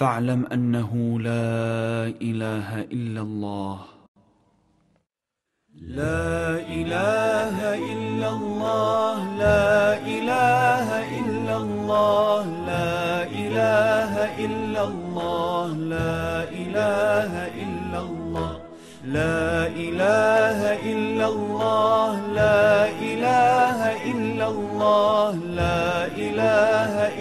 فاعلم أنه لا إله إلا الله. لا إله إلا الله لا إله إلا الله لا إله إلا الله لا إله إلا الله لا إله إلا الله لا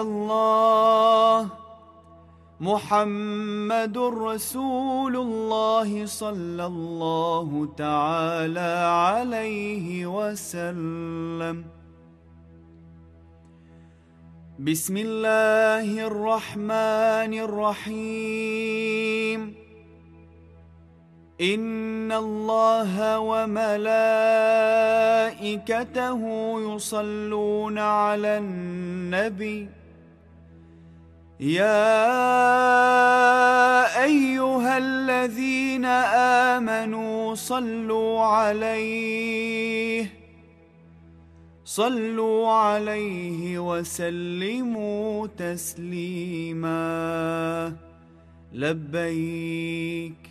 الله محمد رسول الله صلى الله تعالى عليه وسلم. بسم الله الرحمن الرحيم. إن الله وملائكته يصلون على النبي يا أيها الذين آمنوا صلوا عليه صلوا عليه وسلموا تسليما. لبيك.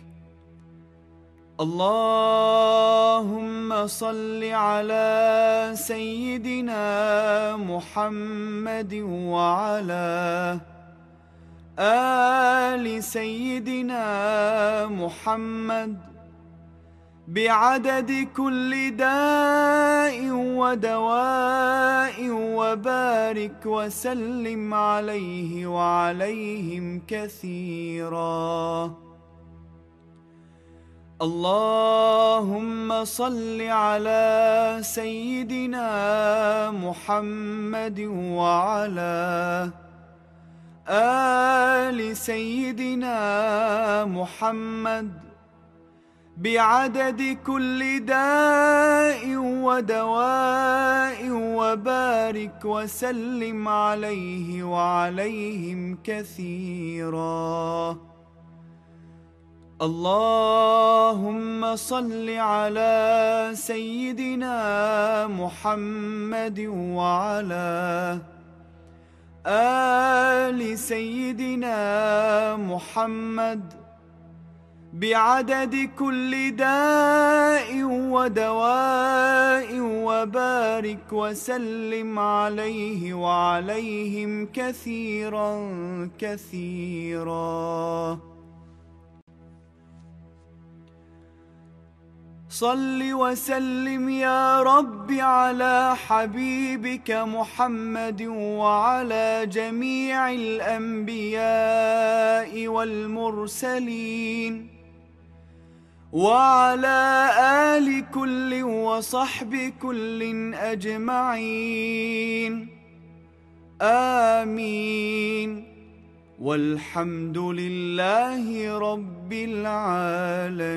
اللهم صل على سيدنا محمد وعلى آل سيدنا محمد بعدد كل داء ودواء وبارك وسلم عليه وعليهم كثيراً. اللهم صل على سيدنا محمد وعلى آل سيدنا محمد بعدد كل داء ودواء وبارك وسلم عليه وعليهم كثيراً. اللهم صل على سيدنا محمد وعلى آل سيدنا محمد بعدد كل داء ودواء وبارك وسلم عليه وعليهم كثيرا كثيرا. صل وسلم يا رب على حبيبك محمد وعلى جميع الأنبياء والمرسلين وعلى آل كل وصحب كل أجمعين. آمين. والحمد لله رب العالمين.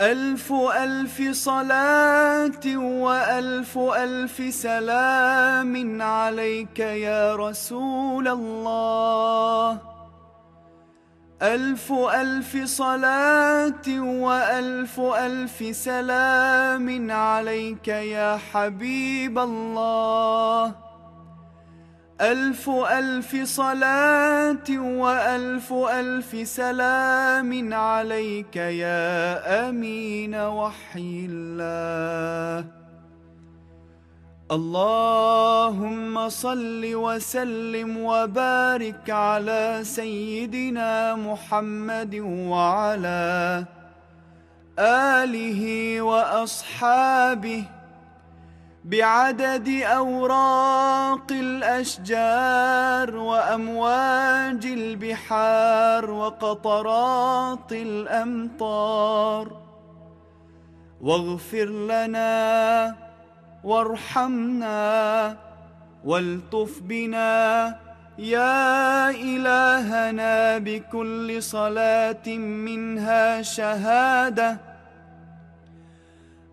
ألف ألف صلاة وألف ألف سلام عليك يا رسول الله. ألف ألف صلاة وألف ألف سلام عليك يا حبيب الله. ألف ألف صلاة وألف ألف سلام عليك يا أمين وحي الله. اللهم صل وسلم وبارك على سيدنا محمد وعلى آله وأصحابه بعدد أوراق الأشجار وأمواج البحار وقطرات الأمطار. واغفر لنا وارحمنا والطف بنا. يا إلهنا بكل صلاة منها شهادة.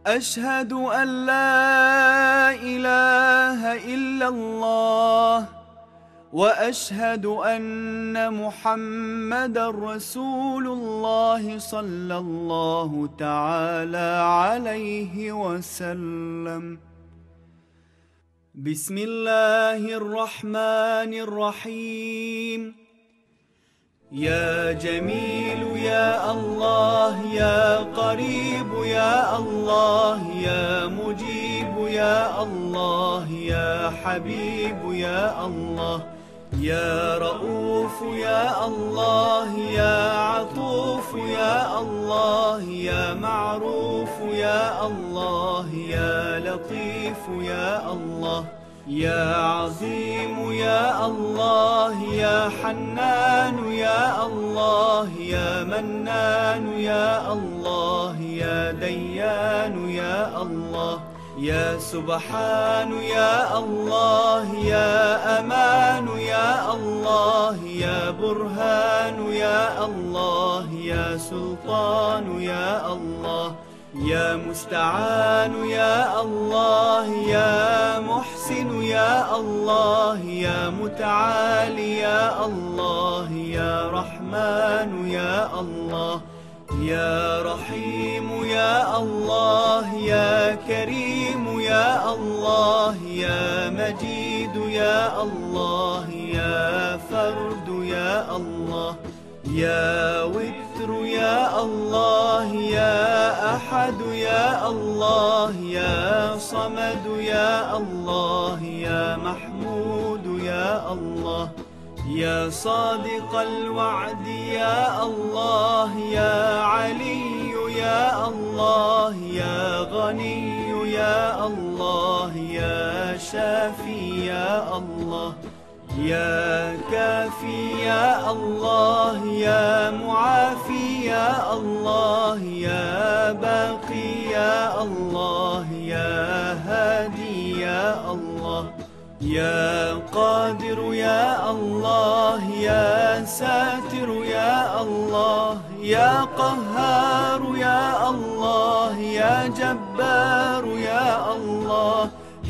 أشهد أن لا إله إلا الله وأشهد أن محمد رسول الله صلى الله تعالى عليه وسلم. بسم الله الرحمن الرحيم. يا جميل يا الله يا قريب يا الله يا مجيب يا الله يا حبيب يا الله يا رؤوف يا الله يا عطوف يا الله يا معروف يا الله يا لطيف يا الله. يا عظيم يا الله يا حنان يا الله يا منان يا الله يا ديان يا الله يا سبحان يا الله يا أمان يا الله يا برهان يا الله يا سلطان يا الله. يا مستعان يا الله يا محسن يا الله يا متعالي يا الله يا رحمن يا الله يا رحيم يا الله يا كريم يا الله يا مجيد يا الله يا فرد يا الله يا وتر يا الله يا أحد يا الله يا صمد يا الله يا محمود يا الله يا صادق الوعد يا الله يا علي يا الله يا غني يا الله يا شافي يا الله. يا كافي يا الله يا معافي يا الله يا باقي يا الله يا هادي يا الله يا قادر يا الله يا ساتر يا الله يا قهار يا الله يا جبار يا الله.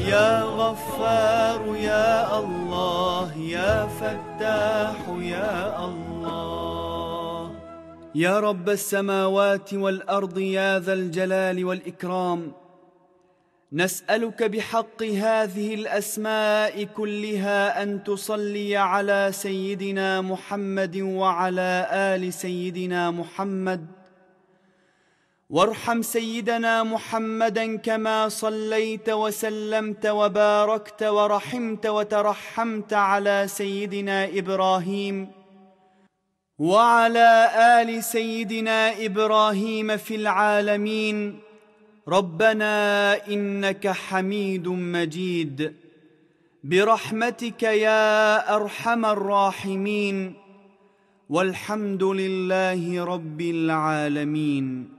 يا غفار يا الله يا فتاح يا الله. يا رب السماوات والأرض يا ذا الجلال والإكرام. نسألك بحق هذه الأسماء كلها أن تصلي على سيدنا محمد وعلى آل سيدنا محمد. وارحم سيدنا محمدا كما صليت وسلمت وباركت ورحمت وترحمت على سيدنا إبراهيم وعلى آل سيدنا إبراهيم في العالمين. ربنا إنك حميد مجيد. برحمتك يا أرحم الراحمين. والحمد لله رب العالمين.